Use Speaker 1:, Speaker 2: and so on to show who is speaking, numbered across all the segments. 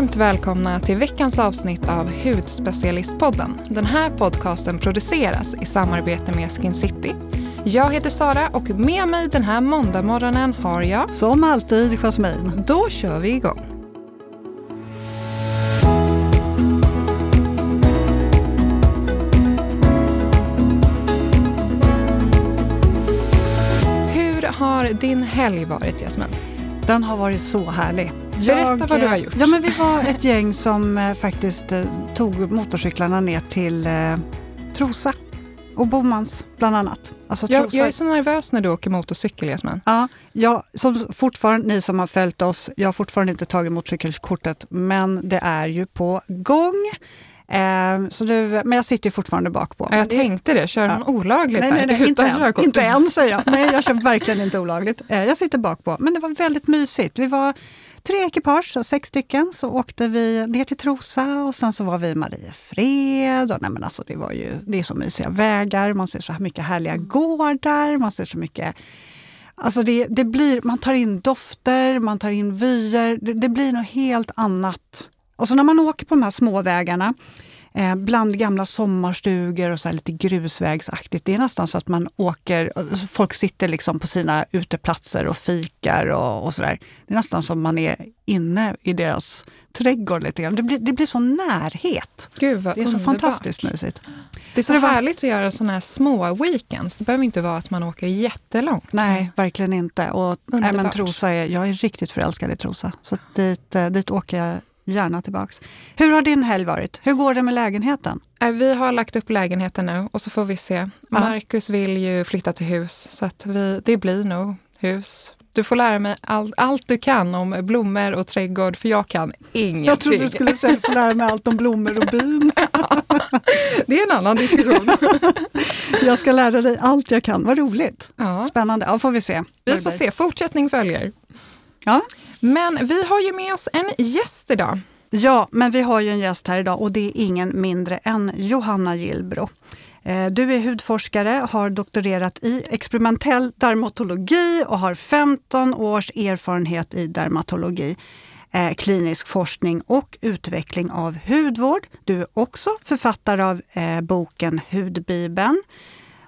Speaker 1: varmt välkomna till veckans avsnitt av Hudspecialistpodden. Den här podcasten produceras i samarbete med Skin City. Jag heter Sara och med mig den här måndagmorgonen har jag...
Speaker 2: Som alltid Jasmin.
Speaker 1: Då kör vi igång. Hur har din helg varit Jasmin?
Speaker 2: Den har varit så härlig.
Speaker 1: Berätta vad du har gjort.
Speaker 2: Ja, men vi var ett gäng som eh, faktiskt eh, tog motorcyklarna ner till eh, Trosa och Bomans bland annat.
Speaker 1: Alltså, jag, jag, är så nervös när du åker motorcykel, Jasmin.
Speaker 2: Ja, jag, som fortfarande, ni som har följt oss, jag har fortfarande inte tagit motorcykelkortet, men det är ju på gång. Eh, så du, men jag sitter fortfarande bak på.
Speaker 1: Jag tänkte det, kör hon ja. olagligt
Speaker 2: nej? Nej, nej, inte, än, inte än säger jag. Nej, jag kör verkligen inte olagligt. Eh, jag sitter bak på. Men det var väldigt mysigt. Vi var tre ekipage, så sex stycken, så åkte vi ner till Trosa och sen så var vi i Mariefred. Och, nej men alltså, det, var ju, det är så mysiga vägar, man ser så här mycket härliga gårdar, man ser så mycket Alltså det, det blir, man tar in dofter, man tar in vyer, det, det blir något helt annat. Och så när man åker på de här små vägarna eh, bland gamla sommarstugor och så lite grusvägsaktigt. Det är nästan så att man åker, folk sitter liksom på sina uteplatser och fikar och, och sådär. Det är nästan som man är inne i deras trädgård lite grann. Det blir, det blir sån närhet.
Speaker 1: Gud
Speaker 2: det är så
Speaker 1: underbart.
Speaker 2: fantastiskt mysigt.
Speaker 1: Det är så, så det härligt att göra sådana här små weekends. Det behöver inte vara att man åker jättelångt.
Speaker 2: Nej, verkligen inte. Och, nej, men Trosa är, jag är riktigt förälskad i Trosa. Så dit, eh, dit åker jag gärna tillbaks. Hur har din helg varit? Hur går det med lägenheten?
Speaker 1: Äh, vi har lagt upp lägenheten nu och så får vi se. Marcus vill ju flytta till hus så att vi, det blir nog hus. Du får lära mig all, allt du kan om blommor och trädgård för jag kan ingenting.
Speaker 2: Jag trodde du skulle säga att du får lära mig allt om blommor och bin.
Speaker 1: det är en annan diskussion.
Speaker 2: jag ska lära dig allt jag kan, vad roligt. Ja. Spännande, ja får vi se.
Speaker 1: Vi får se, fortsättning följer.
Speaker 2: Ja.
Speaker 1: Men vi har ju med oss en gäst idag.
Speaker 2: Ja, men vi har ju en gäst här idag och det är ingen mindre än Johanna Gillbro. Eh, du är hudforskare, har doktorerat i experimentell dermatologi och har 15 års erfarenhet i dermatologi, eh, klinisk forskning och utveckling av hudvård. Du är också författare av eh, boken Hudbibeln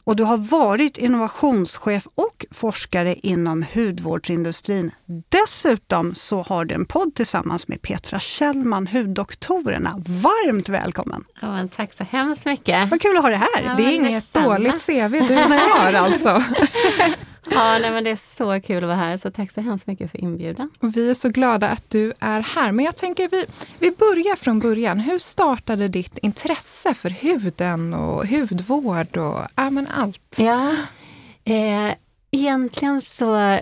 Speaker 2: och du har varit innovationschef och forskare inom hudvårdsindustrin. Dessutom så har du en podd tillsammans med Petra Kjellman, Huddoktorerna. Varmt välkommen!
Speaker 3: Ja, tack så hemskt mycket!
Speaker 2: Vad kul att ha dig här!
Speaker 1: Ja, det är inget dåligt CV du har alltså.
Speaker 3: Ja, nej, men det är så kul att vara här, så tack så hemskt mycket för inbjudan.
Speaker 1: Och vi är så glada att du är här. Men jag tänker vi, vi börjar från början. Hur startade ditt intresse för huden och hudvård och ja, men allt?
Speaker 3: Ja, eh, egentligen så,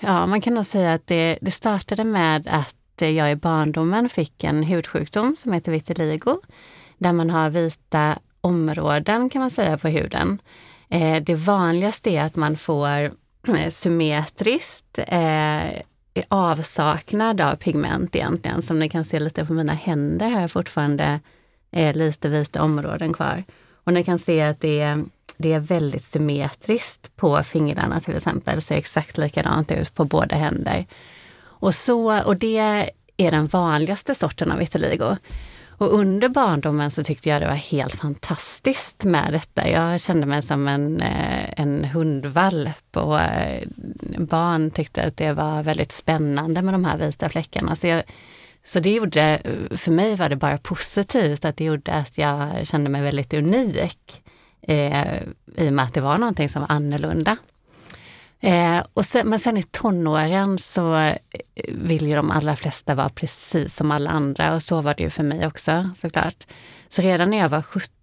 Speaker 3: ja man kan nog säga att det, det startade med att jag i barndomen fick en hudsjukdom som heter vitiligo, där man har vita områden kan man säga på huden. Eh, det vanligaste är att man får eh, symmetriskt eh, avsaknad av pigment egentligen. Som ni kan se lite på mina händer här fortfarande är lite vita områden kvar. Och ni kan se att det är, det är väldigt symmetriskt på fingrarna till exempel. Det ser exakt likadant ut på båda händer. Och, så, och det är den vanligaste sorten av vitiligo. Och under barndomen så tyckte jag det var helt fantastiskt med detta. Jag kände mig som en, eh, en hundvalp och eh, barn tyckte att det var väldigt spännande med de här vita fläckarna. Så, jag, så det gjorde, för mig var det bara positivt att det gjorde att jag kände mig väldigt unik. Eh, I och med att det var någonting som var annorlunda. Eh, och sen, men sen i tonåren så eh, vill ju de allra flesta vara precis som alla andra och så var det ju för mig också såklart. Så redan när jag var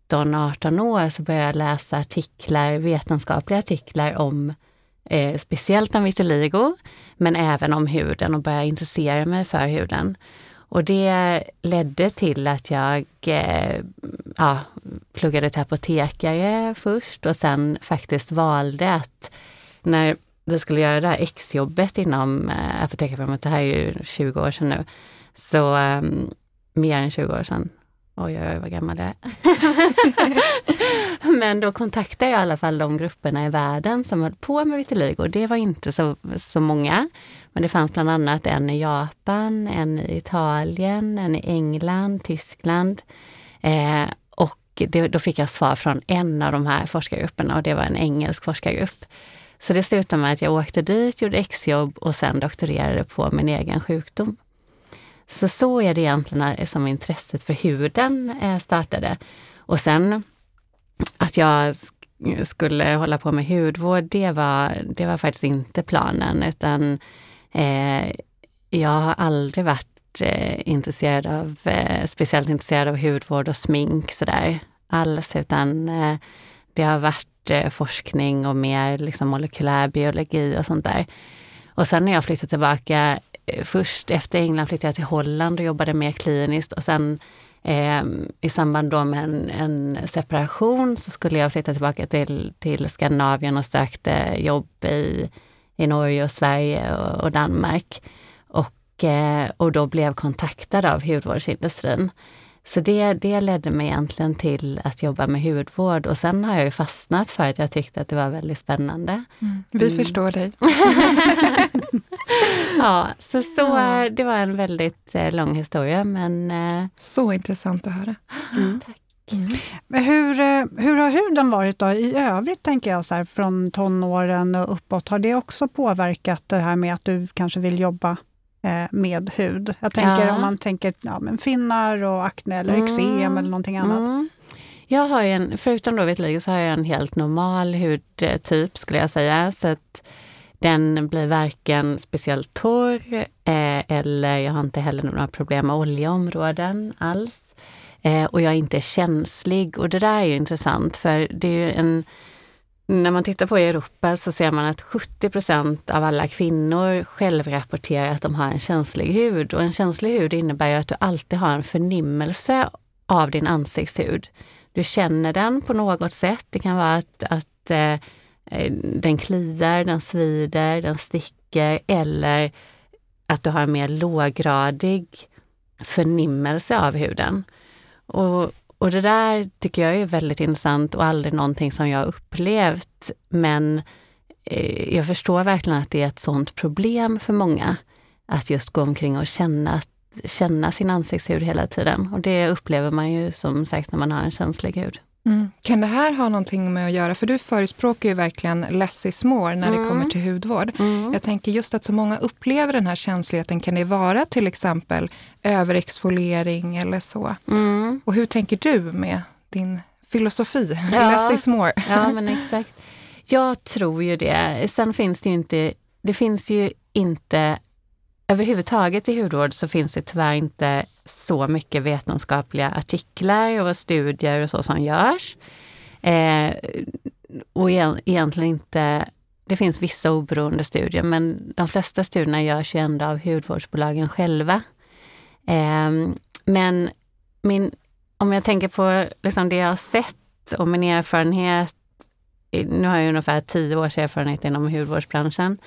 Speaker 3: 17-18 år så började jag läsa artiklar, vetenskapliga artiklar om eh, speciellt om vitiligo, men även om huden och började intressera mig för huden. Och det ledde till att jag eh, ja, pluggade till apotekare först och sen faktiskt valde att när vi skulle göra det här exjobbet inom eh, apotekarprogrammet, det här är ju 20 år sedan nu, så um, mer än 20 år sedan. Oj, oj, oj vad gammal jag är. Men då kontaktade jag i alla fall de grupperna i världen som höll på med vitiligo. Det var inte så, så många. Men det fanns bland annat en i Japan, en i Italien, en i England, Tyskland. Eh, och det, då fick jag svar från en av de här forskargrupperna och det var en engelsk forskargrupp. Så det slutade med att jag åkte dit, gjorde exjobb och sen doktorerade på min egen sjukdom. Så så är det egentligen eh, som intresset för huden eh, startade. Och sen att jag skulle hålla på med hudvård, det var, det var faktiskt inte planen utan eh, jag har aldrig varit eh, intresserad av, eh, speciellt intresserad av hudvård och smink sådär alls utan eh, det har varit hjärtforskning eh, forskning och mer liksom molekylär biologi och sånt där. Och sen när jag flyttade tillbaka, eh, först efter England flyttade jag till Holland och jobbade mer kliniskt och sen Eh, I samband då med en, en, separation så skulle jag flytta tillbaka till, till Skandinavien och sökte jobb i, i Norge och Sverige och, och Danmark. Och, eh, och då blev kontaktad av hudvårdsindustrin. Så det, det ledde mig egentligen till att jobba med hudvård och sen har jag ju fastnat för att jag tyckte att det var väldigt spännande.
Speaker 1: Mm. Vi mm. förstår dig.
Speaker 3: ja, så, så det var en väldigt eh, lång historia men... Eh,
Speaker 1: så intressant att höra.
Speaker 3: Mm. Tack.
Speaker 2: Mm. Hur, eh, hur har huden varit då i övrigt, tänker jag, så här, från tonåren och uppåt? Har det också påverkat det här med att du kanske vill jobba med hud. Jag tänker ja. om man tänker ja, men finnar och akne eller mm. eksem eller någonting annat. Mm.
Speaker 3: Jag har en, förutom då vitiligo så har jag en helt normal hudtyp skulle jag säga. Så att den blir varken speciellt torr eh, eller jag har inte heller några problem med oljeområden alls. Eh, och jag är inte känslig och det där är ju intressant för det är ju en när man tittar på Europa så ser man att 70 procent av alla kvinnor självrapporterar att de har en känslig hud. Och en känslig hud innebär ju att du alltid har en förnimmelse av din ansiktshud. Du känner den på något sätt. Det kan vara att, att eh, eh den kliar, den svider, den sticker eller att du har en mer låggradig förnimmelse av huden. Och och det där tycker jag är väldigt intressant och aldrig någonting som jag upplevt. Men eh, jag förstår verkligen att det är ett sådant problem för många. Att just gå omkring och känna, känna sin ansiktshud hela tiden. Och det upplever man ju som sagt när man har en känslig hud.
Speaker 1: Mm. Kan det här ha någonting med att göra, för du förespråkar ju verkligen less is more när mm. det kommer till hudvård. Mm. Jag tänker just att så många upplever den här känsligheten, kan det vara till exempel överexfoliering eller så? Mm. Och hur tänker du med din filosofi, ja. less is more?
Speaker 3: Ja, men exakt. Jag tror ju det. Sen finns det ju inte, det finns ju inte överhuvudtaget i hudvård så finns det tyvärr inte så mycket vetenskapliga artiklar och studier och så som görs. Eh, och egentligen inte, det finns vissa oberoende studier men de flesta studierna görs ju ändå av hudvårdsbolagen själva. Eh, men min, om jag tänker på liksom det jag har sett och min erfarenhet, nu har jag ungefär tio års erfarenhet inom hudvårdsbranschen,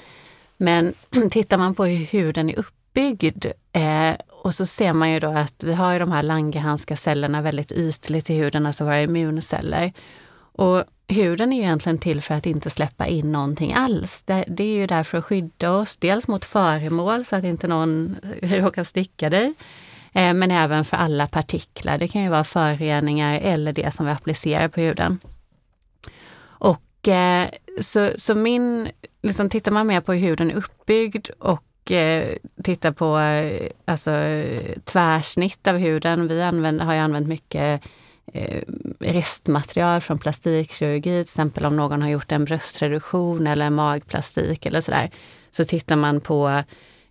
Speaker 3: men tittar man på hur huden är uppbyggd eh, och så ser man ju då att vi har ju de här Langerhanska cellerna väldigt ytligt i huden, alltså våra immunceller. Och huden är ju egentligen till för att inte släppa in någonting alls. Det, det är ju där för att skydda oss, dels mot föremål så att inte någon råkar sticka dig, eh, men även för alla partiklar. Det kan ju vara föroreningar eller det som vi applicerar på huden. Och eh, så, så min, liksom tittar man mer på hur huden är uppbyggd och eh, titta på eh, alltså, tvärsnitt av huden. Vi använder, har ju använt mycket eh, restmaterial från plastikkirurgi, till exempel om någon har gjort en bröstreduktion eller magplastik eller sådär. Så tittar man på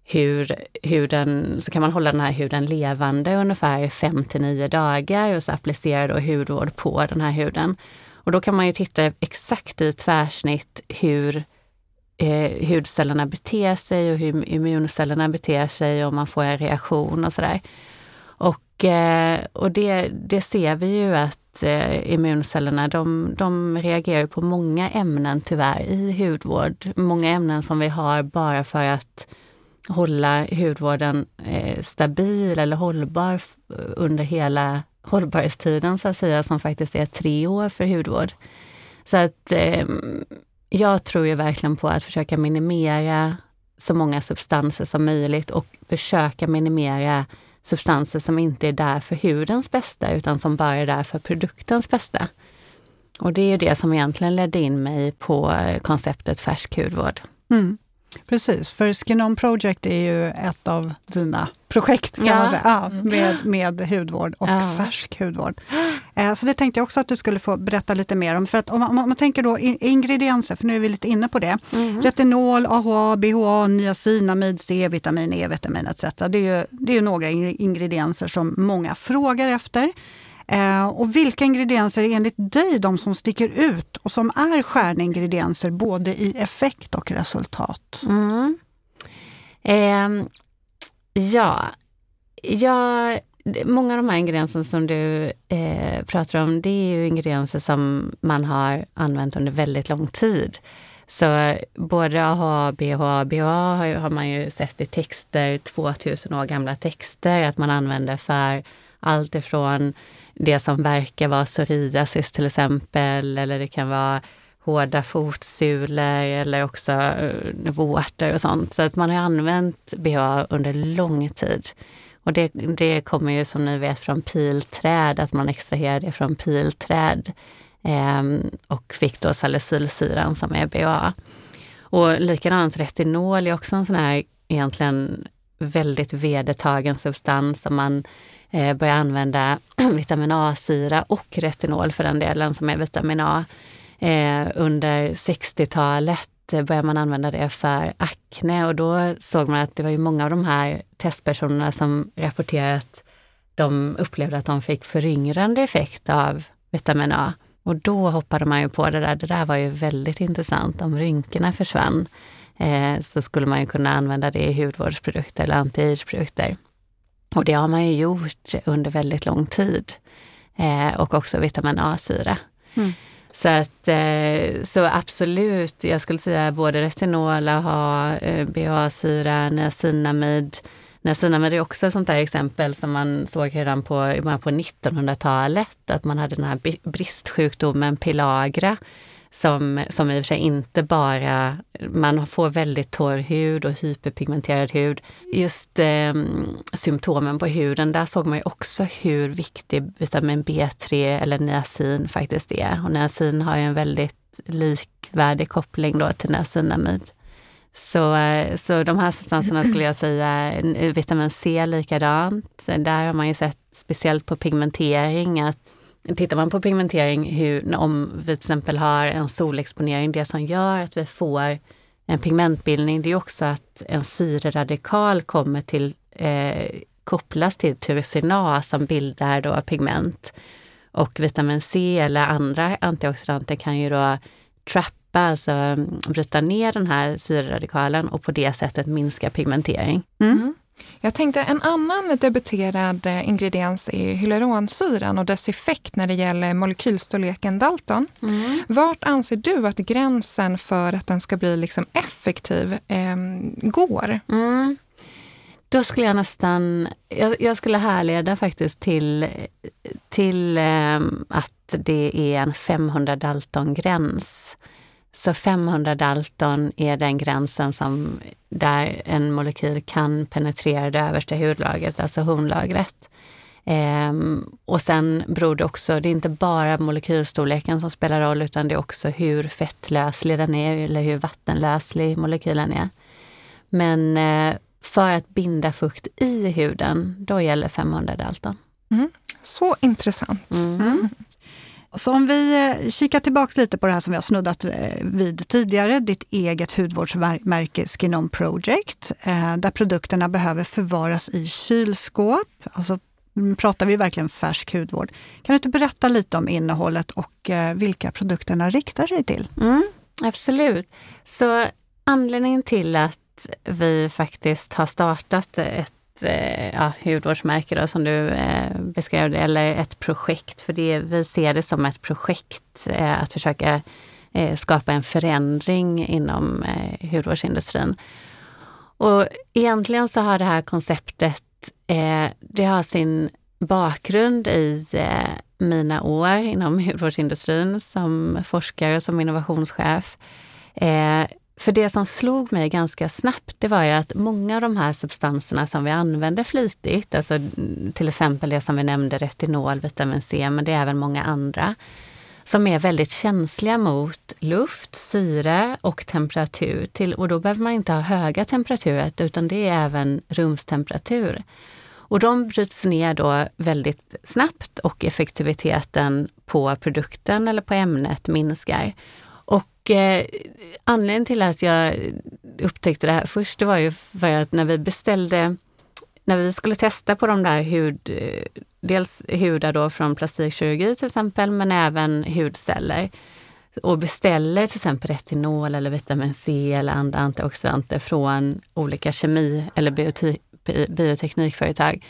Speaker 3: hur huden, så kan man hålla den här huden levande ungefär 5 till 9 dagar och så applicera då hudvård på den här huden. Och då kan man ju titta exakt i tvärsnitt hur eh, hudcellerna beter sig och hur immuncellerna beter sig och man får en reaktion och sådär. Och, eh, och det, det ser vi ju att eh, immuncellerna de, de reagerar på många ämnen tyvärr i hudvård. Många ämnen som vi har bara för att hålla hudvården eh, stabil eller hållbar under hela hållbarhetstiden så att säga, som faktiskt är tre år för hudvård. Så att eh, jag tror ju verkligen på att försöka minimera så många substanser som möjligt och försöka minimera substanser som inte är där för hudens bästa utan som bara är där för produktens bästa. Och det är det som egentligen ledde in mig på konceptet färsk hudvård.
Speaker 2: Mm. Precis, för Skin Project är ju ett av dina projekt kan
Speaker 3: Ja.
Speaker 2: man säga, ja,
Speaker 1: Mm.
Speaker 2: med, med hudvård och
Speaker 3: Ja.
Speaker 2: färsk hudvård. Eh, Så det tänkte jag också att du skulle få berätta lite mer om. För att om man, om man tänker då ingredienser, för nu är vi lite inne på det.
Speaker 3: Mm.
Speaker 2: Retinol, AHA, BHA, niacinamid, C-vitamin, E-vitamin etc. Det är ju, det är ju några in- ingredienser som många frågar efter. Eh, och vilka ingredienser är enligt dig de som sticker ut och som är stjärningredienser både i effekt och resultat?
Speaker 3: Mm. Eh, ja, ja, många av de här ingredienserna som du eh, pratar om, det är ju ingredienser som man har använt under väldigt lång tid. Så både AHA, BHA, BHA har, ju- har man ju sett i texter, 2000 år gamla texter, att man använder för allt ifrån det som verkar vara psoriasis till exempel, eller det kan vara hårda fotsulor eller också eh, vårtor och sånt. Så att man har använt BHA under lång tid. Och det, det kommer ju som ni vet från pilträd, att man extraherar det från pilträd eh, och fick då salicylsyran som är BHA. Och likadant retinol är också en sån här egentligen väldigt vedertagen substans som man eh, börjar använda vitamin A-syra och retinol för den delen som är vitamin A. Eh, under 60-talet eh, började man använda det för akne och då såg man att det var ju många av de här testpersonerna som rapporterade att de upplevde att de fick föryngrande effekt av vitamin A. Och då hoppade man ju på det där. Det där var ju väldigt intressant. Om rynkorna försvann eh, så skulle man ju kunna använda det i hudvårdsprodukter eller anti-age-produkter. Och det har man ju gjort under väldigt lång tid. Eh, och också vitamin A-syra.
Speaker 2: Mm.
Speaker 3: Så, att, eh, så absolut, jag skulle säga både retinol, AHA, eh, BHA-syra, niacinamid. Niacinamid är också ett sånt där exempel som man såg redan på, på 1900-talet, att man hade den här bristsjukdomen pellagra som, som i och för sig inte bara, man får väldigt torr hud och hyperpigmenterad hud. Just eh, symptomen på huden, där såg man ju också hur viktig vitamin B3 eller niacin faktiskt är. Och niacin har ju en väldigt likvärdig koppling då till niacinamid. Så, så de här substanserna skulle jag säga, vitamin C likadant. Där har man ju sett speciellt på pigmentering att Tittar man på pigmentering, hur, om vi till exempel har en solexponering, det som gör att vi får en pigmentbildning, det är också att en syreradikal kommer till, eh, kopplas till tyrosinat som bildar då pigment. Och vitamin C eller andra antioxidanter kan ju då trappa, alltså mm, bryta ner den här syreradikalen och på det sättet minska pigmentering.
Speaker 2: Mm.
Speaker 1: Jag tänkte en annan debuterad eh, ingrediens är hyaluronsyran och dess effekt när det gäller molekylstorleken Dalton. Vart anser du att gränsen för att den ska bli liksom effektiv eh, går?
Speaker 3: Mm. Då skulle jag nästan, jag, jag skulle härleda faktiskt till, till eh, att det är en 500 Dalton-gräns. Så 500 Dalton är den gränsen som, där en molekyl kan penetrera det översta hudlagret, alltså hornlagret. Ehm, och sen beror det också, det är inte bara molekylstorleken som spelar roll utan det är också hur fettlöslig den är eller hur vattenlöslig molekylen är. Men eh, för att binda fukt i huden, då gäller 500 Dalton.
Speaker 1: Så intressant.
Speaker 3: Mm.
Speaker 2: Så om vi eh, kikar tillbaks lite på det här som vi har snuddat eh, vid tidigare, ditt eget hudvårdsmärke Skin Project, eh, där produkterna behöver förvaras i kylskåp. Alltså mm, pratar vi verkligen färsk hudvård. Kan du inte berätta lite om innehållet och vilka produkterna riktar sig till?
Speaker 3: Mm, absolut. Så anledningen till att vi faktiskt har startat ett Eh, ja, hudvårdsmärke då, som du eh, beskrev det, eller ett projekt, för det, vi ser det som ett projekt eh, att försöka eh, skapa en förändring inom eh, hudvårdsindustrin. Och egentligen så har det här konceptet, eh, det har sin bakgrund i eh, mina år inom hudvårdsindustrin som forskare och som innovationschef. För det som slog mig ganska snabbt, det var ju att många av de här substanserna som vi använder flitigt, alltså mm, till exempel det som vi nämnde, retinol, vitamin C, men det är även många andra, som är väldigt känsliga mot luft, syre och temperatur. Till, och då behöver man inte ha höga temperaturer, utan det är även rumstemperatur. Och de bryts ner då väldigt snabbt och effektiviteten på produkten eller på ämnet minskar. Och eh, anledningen till att jag upptäckte det här först, det var ju för att när vi beställde, när vi skulle testa på de där hud, dels hudar då från plastikkirurgi till exempel, men även hudceller och beställer till exempel retinol eller vitamin C eller andra antioxidanter från olika kemi eller bioteknikföretag,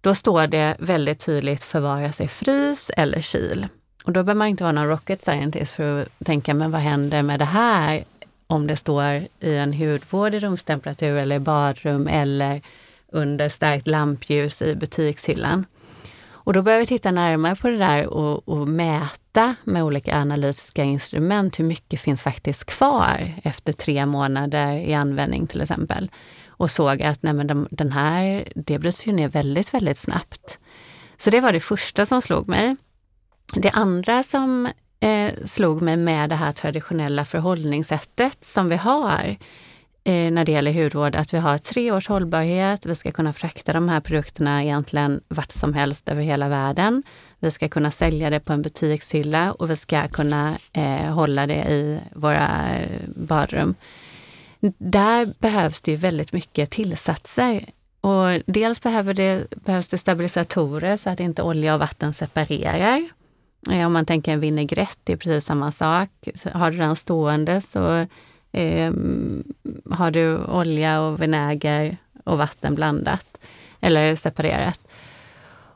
Speaker 3: då står det väldigt tydligt förvara sig frys eller kyl. Och då behöver man inte vara någon rocket scientist för att tänka, men vad händer med det här om det står i en hudvård i rumstemperatur eller i badrum eller under starkt lampljus i butikshyllan. Och då börjar vi titta närmare på det där och, och, mäta med olika analytiska instrument hur mycket finns faktiskt kvar efter tre månader i användning till exempel. Och såg att nej men de, den här, det bryts ju ner väldigt, väldigt snabbt. Så det var det första som slog mig. Det andra som eh, slog mig med det här traditionella förhållningssättet som vi har eh, när det gäller hudvård, att vi har tre års hållbarhet. Vi ska kunna frakta de här produkterna egentligen vart som helst över hela världen. Vi ska kunna sälja det på en butikshylla och vi ska kunna eh, hålla det i våra eh, badrum. Där behövs det ju väldigt mycket tillsatser. Och dels behöver det, behövs det stabilisatorer så att inte olja och vatten separerar. Eh, om man tänker en vinägrett, det är precis samma sak. Har du den stående så eh, har du olja och vinäger och vatten blandat eller separerat.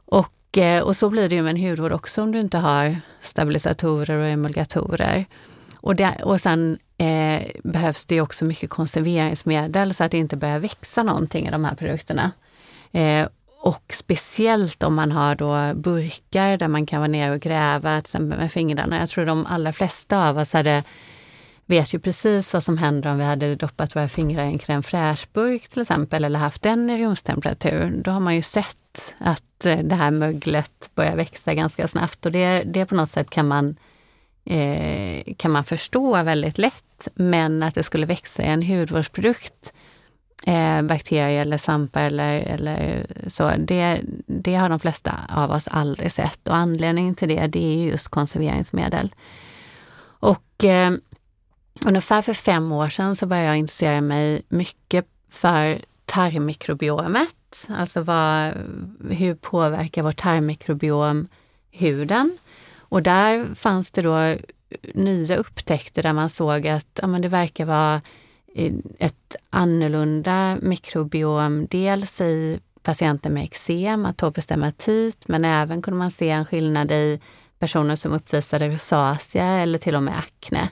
Speaker 3: Och, eh, och så blir det ju med en hudvård också om du inte har stabilisatorer och emulgatorer. Och, det, och sen eh, behövs det också mycket konserveringsmedel så att det inte börjar växa någonting i de här produkterna. Eh, och speciellt om man har då burkar där man kan vara nere och gräva till exempel med fingrarna. Jag tror de allra flesta av oss hade, vet ju precis vad som händer om vi hade doppat våra fingrar i en crème fraîche-burk till exempel, eller haft den i rumstemperatur. Då har man ju sett att eh, det här möglet börjar växa ganska snabbt och det, det på något sätt kan man, eh, kan man förstå väldigt lätt. Men att det skulle växa i en hudvårdsprodukt eh, bakterier eller svampar eller, eller så, det, det har de flesta av oss aldrig sett. Och anledningen till det, det är just konserveringsmedel. Och eh, ungefär för fem år sedan så började jag intressera mig mycket för tarmmikrobiomet. Alltså vad, hur påverkar vårt tarmmikrobiom huden? Och där fanns det då nya upptäckter där man såg att ja, men det verkar vara ett annorlunda mikrobiom, dels i patienter med eksem, atopisk dermatit, men även kunde man se en skillnad i personer som uppvisade rosacea eller till och med akne.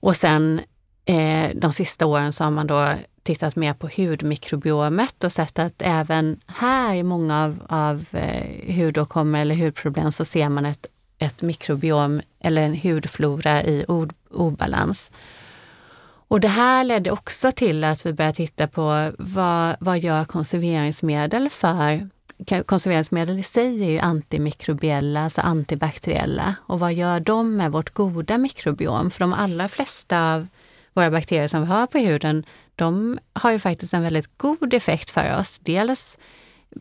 Speaker 3: Och sen eh, de sista åren så har man då tittat mer på hudmikrobiomet och sett att även här i många av, av eh, hudåkommor eller hudproblem så ser man ett, ett mikrobiom eller en hudflora i obalans. Och det här ledde också till att vi började titta på vad, vad gör konserveringsmedel för Konserveringsmedel i sig är ju antimikrobiella, alltså antibakteriella. Och vad gör de med vårt goda mikrobiom? För de allra flesta av våra bakterier som vi har på huden, de har ju faktiskt en väldigt god effekt för oss. Dels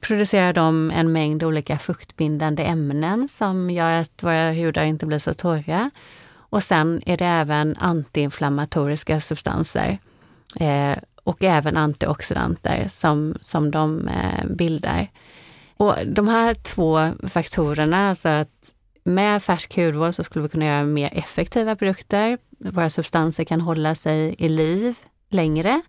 Speaker 3: producerar de en mängd olika fuktbindande ämnen som gör att våra hudar inte blir så torra. Och sen är det även antiinflammatoriska substanser eh, och även antioxidanter som, som de eh, bildar. Och de här två faktorerna, alltså att med färsk hudvård så skulle vi kunna göra mer effektiva produkter. Våra substanser kan hålla sig i liv längre.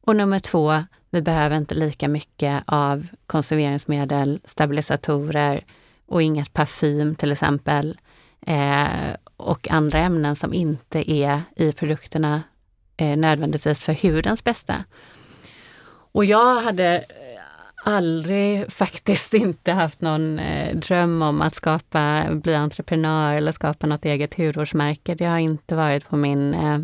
Speaker 3: Och nummer två, vi behöver inte lika mycket av konserveringsmedel, stabilisatorer och inget parfym till exempel. Eh, och andra ämnen som inte är i produkterna eh, nödvändigtvis för hudens bästa. Och jag hade eh, aldrig faktiskt inte haft någon eh, dröm om att skapa, bli entreprenör eller skapa något eget hudvårdsmärke. Det har inte varit på min, eh,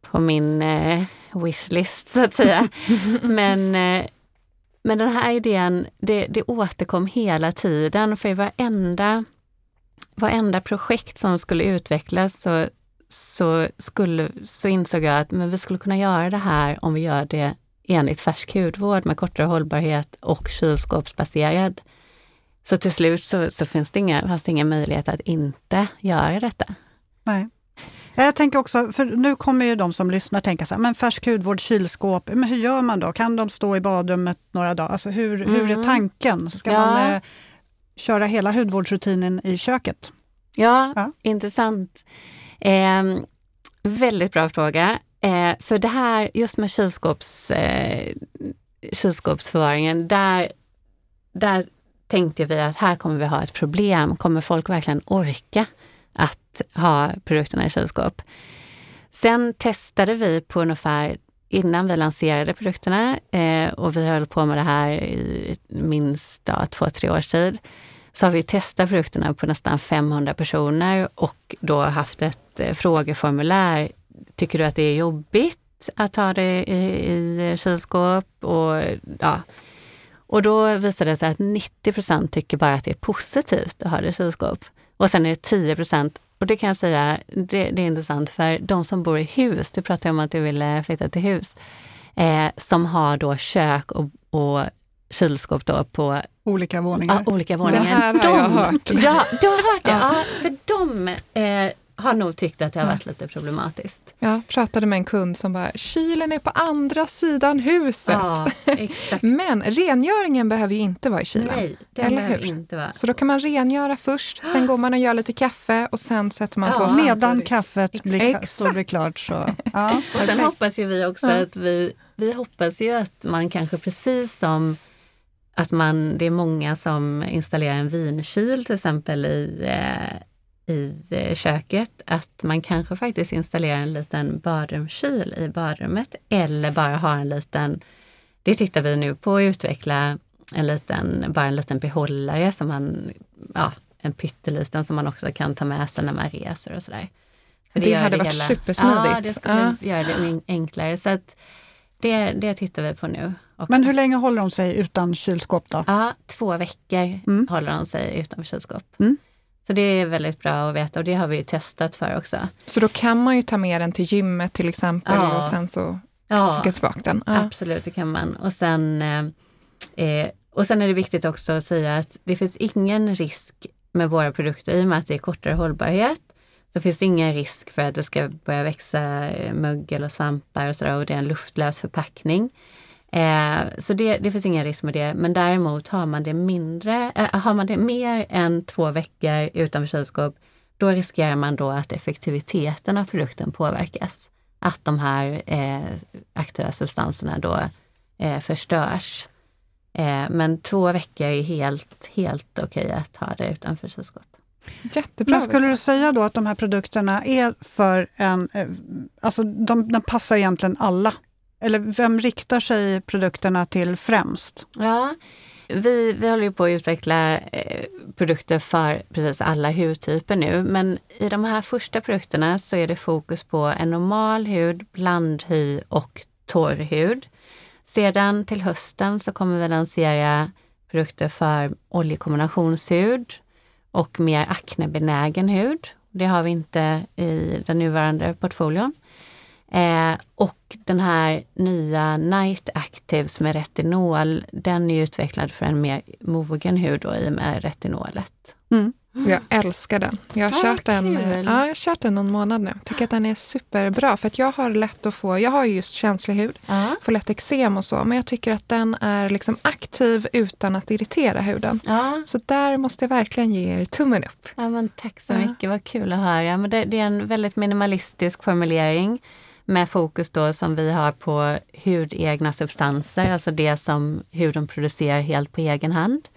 Speaker 3: på min eh, wishlist så att säga. men, eh, men den här idén, det, det återkom hela tiden för i varenda, varenda projekt som skulle utvecklas så, så, skulle, så insåg jag att men vi skulle kunna göra det här om vi gör det enligt färsk hudvård med kortare hållbarhet och kylskåpsbaserad. Så till slut så, så finns det inga, fanns det ingen möjlighet att inte göra detta.
Speaker 2: Nej. Jag tänker också, för nu kommer ju de som lyssnar tänka så här, men färsk hudvård, kylskåp, men hur gör man då? Kan de stå i badrummet några dagar? Alltså hur, mm. hur är mm. tanken? Ska ja. man eh, köra hela hudvårdsrutinen i köket?
Speaker 3: Ja, ja. intressant. Eh, väldigt bra fråga. Eh, för det här, just med kylskåps, eh, kylskåpsförvaringen, där, där tänkte vi att här kommer vi ha ett problem. Kommer folk verkligen orka att ha produkterna i kylskåp? Sen testade vi på ungefär innan vi lanserade produkterna eh, och vi höll på med det här i minst ja, två, tre års tid, så har vi testat produkterna på nästan 500 personer och då haft ett eh, frågeformulär tycker du att det är jobbigt att ha det i, i kylskåp? Och, ja. och då visade det sig att 90% tycker bara att det är positivt att ha det i kylskåp. Och sen är det 10 och det kan jag säga, det, det, är intressant för de som bor i hus, du pratade om att du ville flytta till hus, eh, som har då kök och, och kylskåp då på
Speaker 2: olika våningar.
Speaker 3: Ja, olika våningar.
Speaker 1: Det här har de, jag hört.
Speaker 3: Ja, du har hört det. Ja. ja för de eh, har nog tyckt att det har varit lite problematiskt.
Speaker 1: Jag pratade med en kund som bara, kylen är på andra sidan huset. Ja, Men rengöringen behöver ju inte vara i kylen.
Speaker 3: Nej, det eller hur? inte vara.
Speaker 1: Så då kan man rengöra först, sen går man och gör lite kaffe och sen sätter man
Speaker 2: ja,
Speaker 1: på
Speaker 2: Medan kaffet blir, så blir klart. Så.
Speaker 3: Ja, och sen hoppas ju vi också att vi, vi hoppas ju att man kanske precis som att man, det är många som installerar en vinkyl till exempel i eh, i eh, köket att man kanske faktiskt installerar en liten badrumskyl i badrummet eller bara har en liten, det tittar vi nu på att utveckla, en liten, bara en liten behållare som man, ja, en pytteliten som man också kan ta med sig när man reser och sådär.
Speaker 1: För det, det hade det varit hela, supersmidigt.
Speaker 3: Ja, det skulle ja. göra det enklare. Så att det, det tittar vi på nu. Också.
Speaker 2: Men hur länge håller de sig utan kylskåp då?
Speaker 3: Ja, två veckor mm. håller de sig utan kylskåp. Mm. Så det är väldigt bra att veta och det har vi testat för också.
Speaker 1: Så då kan man ju ta med den till gymmet till exempel ja. och sen så ja. skicka tillbaka den?
Speaker 3: Ja. Absolut, det kan man. Och sen, eh, eh, och sen är det viktigt också att säga att det finns ingen risk med våra produkter i och med att det är kortare hållbarhet. Så finns det ingen risk för att det ska börja växa eh, mögel och svampar och sådär och det är en luftlös förpackning. Eh, så det, det finns ingen risk med det. Men däremot har man det mindre, eh, har man det mer än två veckor utanför kylskåp, då riskerar man då att effektiviteten av produkten påverkas. Att de här eh, aktiva substanserna då eh, förstörs. Eh, men två veckor är helt, helt okej att ha det utanför kylskåp.
Speaker 2: Jättebra. Men skulle du säga då att de här produkterna är för en... Eh, alltså de, de passar egentligen alla eller vem riktar sig produkterna till främst?
Speaker 3: Ja, vi, vi håller på att utveckla eh, produkter för precis alla hudtyper nu, men i de här första produkterna så är det fokus på en normal hud, blandhy och torr hud. Sedan till hösten så kommer vi lansera produkter för oljekombinationshud och mer aknebenägen hud. Det har vi inte i den nuvarande portföljen. Eh, och den här nya Night Actives med retinol, den är utvecklad för en mer mogen hud då, i och med retinolet.
Speaker 1: Mm. Jag älskar den. Jag har, ah, kört den, ja, jag har kört den någon månad nu. Tycker att den är superbra. För att jag har lätt att få, jag har ju just känslig hud, ah. får lätt eksem och så. Men jag tycker att den är liksom aktiv utan att irritera huden. Ah. Så där måste jag verkligen ge er tummen upp.
Speaker 3: Ja, men tack så mycket, vad kul att höra. Men det, det är en väldigt minimalistisk formulering med fokus då som vi har på hudegna substanser, alltså det som huden producerar helt på egen hand.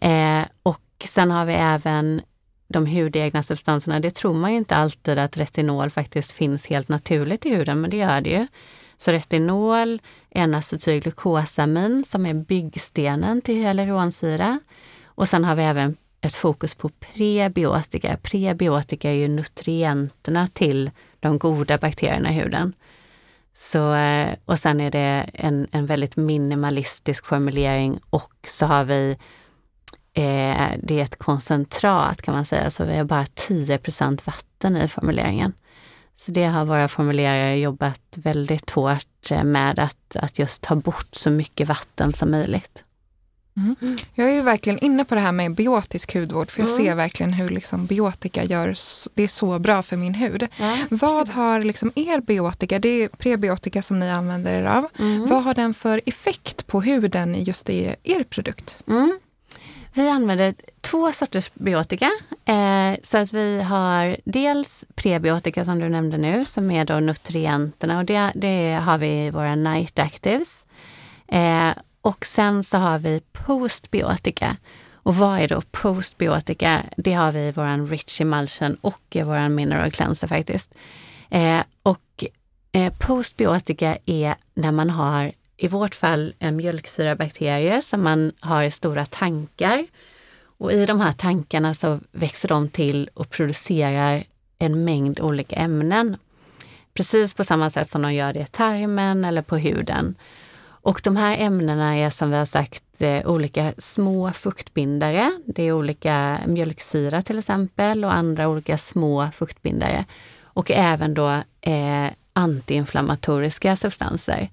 Speaker 3: Eh, och sen har vi även de hudegna substanserna. Det tror man ju inte alltid att retinol faktiskt finns helt naturligt i huden, men det gör det ju. Så retinol en acetylglukosamin som är byggstenen till hyaluronsyra. Och sen har vi även ett fokus på prebiotika. Prebiotika är ju nutrienterna till de goda bakterierna i huden. Så, eh, och sen är det en, en väldigt minimalistisk formulering och så har vi eh, det är ett koncentrat kan man säga, så vi har bara 10% vatten i formuleringen. Så det har våra formulerare jobbat väldigt hårt eh, med att, att just ta bort så mycket vatten som möjligt.
Speaker 1: Mm. Jag är ju verkligen inne på det här med biotisk hudvård för jag mm. ser verkligen hur liksom biotika gör, det är så bra för min hud. Ja. Vad har liksom er biotika, det är prebiotika som ni använder er av, mm. vad har den för effekt på huden just i er produkt?
Speaker 3: Mm. Vi använder två sorters biotika. Eh, så att vi har dels prebiotika som du nämnde nu, som är då nutrienterna och det, det har vi i våra Night Actives. Eh, och sen så har vi postbiotika. Och vad är då postbiotika? Det har vi i våran Rich Emulsion och i våran Mineral Cleanser faktiskt. Eh, och eh, postbiotika är när man har, i vårt fall, en mjölksyrabakterie som man har i stora tankar. Och i de här tankarna så växer de till och producerar en mängd olika ämnen. Precis på samma sätt som de gör det i tarmen eller på huden. Och de här ämnena är som vi har sagt eh, olika små fuktbindare. Det är olika mjölksyra till exempel och andra olika små fuktbindare. Och även då eh, antiinflammatoriska substanser.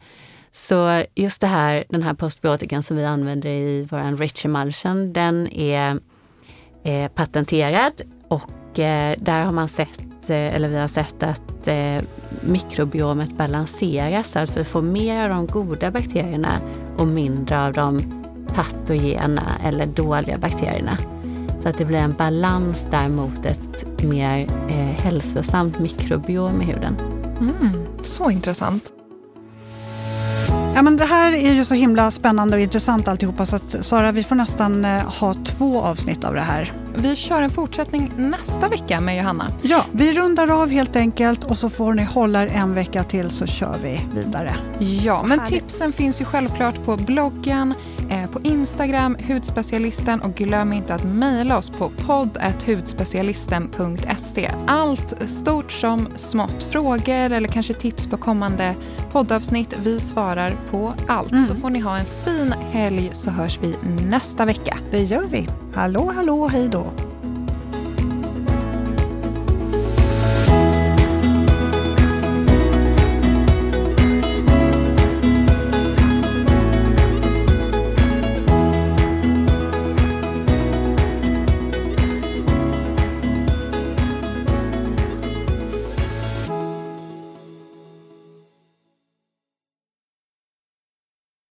Speaker 3: Så just det här, den här postbiotikan som vi använder i vår Rich Emulsion, den är eh, patenterad och eh, där har man sett, eh, eller vi har sett att eh, mikrobiomet balanseras så att vi får mer av de goda bakterierna och mindre av de patogena eller dåliga bakterierna. Så att det blir en balans där mot ett mer eh, hälsosamt mikrobiom i huden.
Speaker 1: Mm, så intressant.
Speaker 2: Ja, men det här är ju så himla spännande och intressant alltihopa så att Sara, vi får nästan eh, ha två avsnitt av det här.
Speaker 1: Vi kör en fortsättning nästa vecka med Johanna.
Speaker 2: Ja, vi rundar av helt enkelt och så får ni hålla er en vecka till så kör vi vidare.
Speaker 1: Ja, men Härligt. tipsen finns ju självklart på bloggen, på Instagram, hudspecialisten och glöm inte att mejla oss på podd.hudspecialisten.se. Allt stort som smått, frågor eller kanske tips på kommande poddavsnitt. Vi svarar på allt. Mm. Så får ni ha en fin helg så hörs vi nästa vecka.
Speaker 2: Det gör vi. Hallå, hallå, hej då.